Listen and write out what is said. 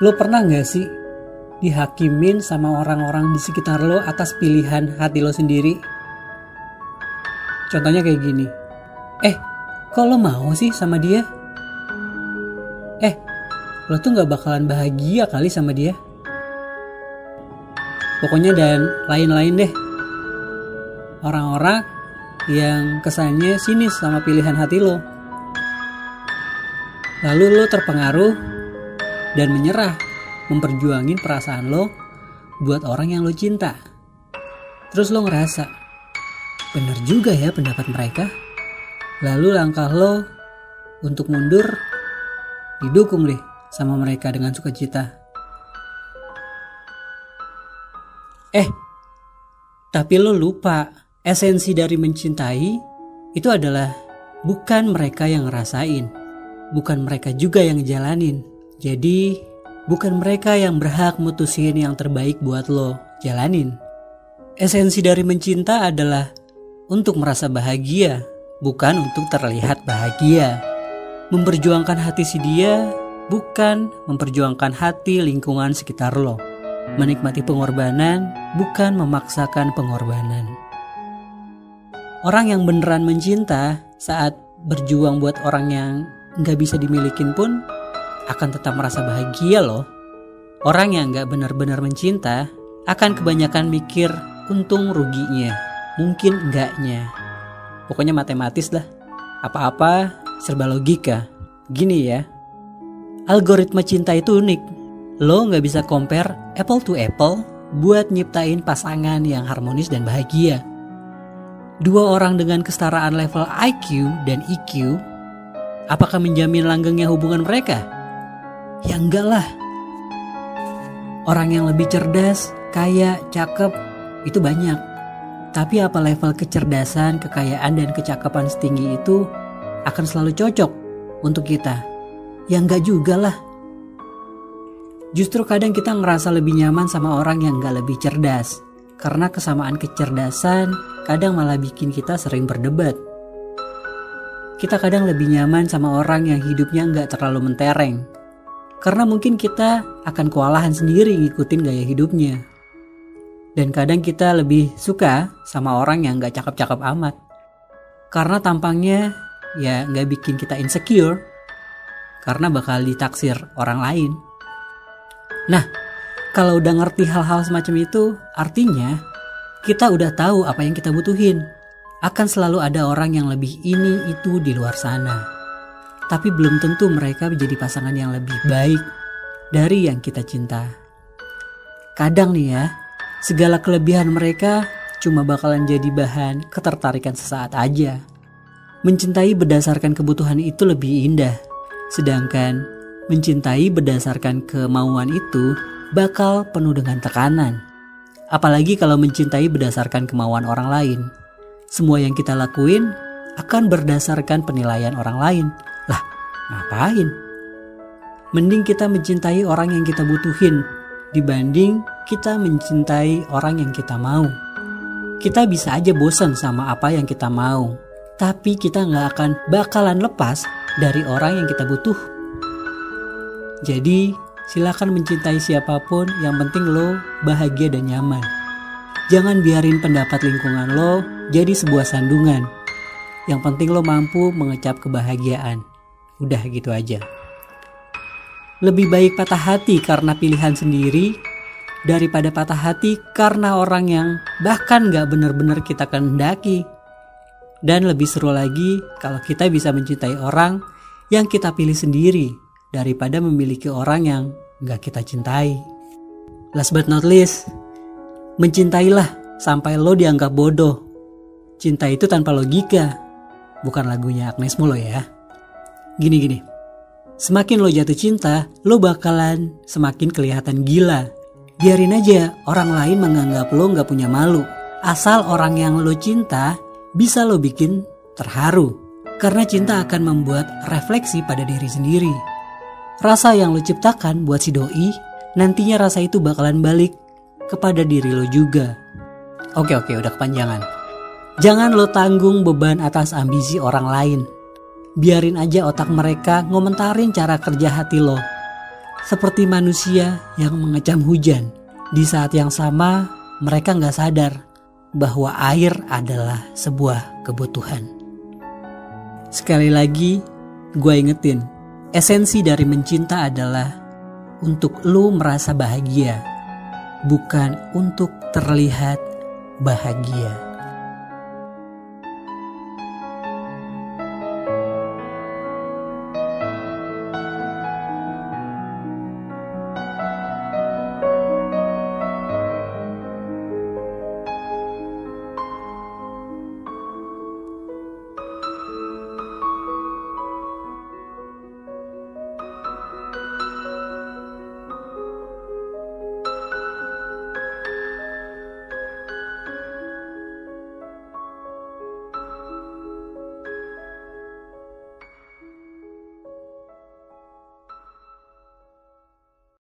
Lo pernah gak sih dihakimin sama orang-orang di sekitar lo atas pilihan hati lo sendiri? Contohnya kayak gini. Eh, kok lo mau sih sama dia? Lo tuh gak bakalan bahagia kali sama dia. Pokoknya dan lain-lain deh. Orang-orang yang kesannya sinis sama pilihan hati lo. Lalu lo terpengaruh dan menyerah memperjuangin perasaan lo buat orang yang lo cinta. Terus lo ngerasa, bener juga ya pendapat mereka. Lalu langkah lo untuk mundur didukung deh sama mereka dengan sukacita. Eh, tapi lo lupa esensi dari mencintai itu adalah bukan mereka yang ngerasain, bukan mereka juga yang ngejalanin, jadi, bukan mereka yang berhak mutusin yang terbaik buat lo jalanin. Esensi dari mencinta adalah untuk merasa bahagia, bukan untuk terlihat bahagia. Memperjuangkan hati si dia bukan memperjuangkan hati lingkungan sekitar lo. Menikmati pengorbanan bukan memaksakan pengorbanan. Orang yang beneran mencinta saat berjuang buat orang yang nggak bisa dimilikin pun akan tetap merasa bahagia loh. Orang yang gak benar-benar mencinta akan kebanyakan mikir untung ruginya, mungkin enggaknya. Pokoknya matematis lah. Apa-apa serba logika. Gini ya, algoritma cinta itu unik. Lo gak bisa compare apple to apple buat nyiptain pasangan yang harmonis dan bahagia. Dua orang dengan kesetaraan level IQ dan EQ, apakah menjamin langgengnya hubungan mereka? Ya enggak lah. Orang yang lebih cerdas, kaya, cakep, itu banyak. Tapi apa level kecerdasan, kekayaan, dan kecakapan setinggi itu akan selalu cocok untuk kita? Ya enggak juga lah. Justru kadang kita ngerasa lebih nyaman sama orang yang enggak lebih cerdas. Karena kesamaan kecerdasan kadang malah bikin kita sering berdebat. Kita kadang lebih nyaman sama orang yang hidupnya nggak terlalu mentereng, karena mungkin kita akan kewalahan sendiri ngikutin gaya hidupnya. Dan kadang kita lebih suka sama orang yang gak cakep-cakep amat. Karena tampangnya ya gak bikin kita insecure. Karena bakal ditaksir orang lain. Nah, kalau udah ngerti hal-hal semacam itu, artinya kita udah tahu apa yang kita butuhin. Akan selalu ada orang yang lebih ini itu di luar sana tapi belum tentu mereka menjadi pasangan yang lebih baik dari yang kita cinta. Kadang nih ya, segala kelebihan mereka cuma bakalan jadi bahan ketertarikan sesaat aja. Mencintai berdasarkan kebutuhan itu lebih indah, sedangkan mencintai berdasarkan kemauan itu bakal penuh dengan tekanan. Apalagi kalau mencintai berdasarkan kemauan orang lain. Semua yang kita lakuin akan berdasarkan penilaian orang lain lah, ngapain? Mending kita mencintai orang yang kita butuhin dibanding kita mencintai orang yang kita mau. Kita bisa aja bosan sama apa yang kita mau, tapi kita nggak akan bakalan lepas dari orang yang kita butuh. Jadi, silakan mencintai siapa pun, yang penting lo bahagia dan nyaman. Jangan biarin pendapat lingkungan lo jadi sebuah sandungan. Yang penting lo mampu mengecap kebahagiaan. Udah gitu aja. Lebih baik patah hati karena pilihan sendiri daripada patah hati karena orang yang bahkan gak bener-bener kita kehendaki. Dan lebih seru lagi kalau kita bisa mencintai orang yang kita pilih sendiri daripada memiliki orang yang gak kita cintai. Last but not least, mencintailah sampai lo dianggap bodoh. Cinta itu tanpa logika, bukan lagunya Agnes Molo ya. Gini gini. Semakin lo jatuh cinta, lo bakalan semakin kelihatan gila. Biarin aja orang lain menganggap lo gak punya malu. Asal orang yang lo cinta bisa lo bikin terharu. Karena cinta akan membuat refleksi pada diri sendiri. Rasa yang lo ciptakan buat si doi nantinya rasa itu bakalan balik kepada diri lo juga. Oke oke udah kepanjangan. Jangan lo tanggung beban atas ambisi orang lain. Biarin aja otak mereka ngomentarin cara kerja hati lo. Seperti manusia yang mengecam hujan. Di saat yang sama mereka nggak sadar bahwa air adalah sebuah kebutuhan. Sekali lagi, gue ingetin, esensi dari mencinta adalah untuk lo merasa bahagia, bukan untuk terlihat bahagia.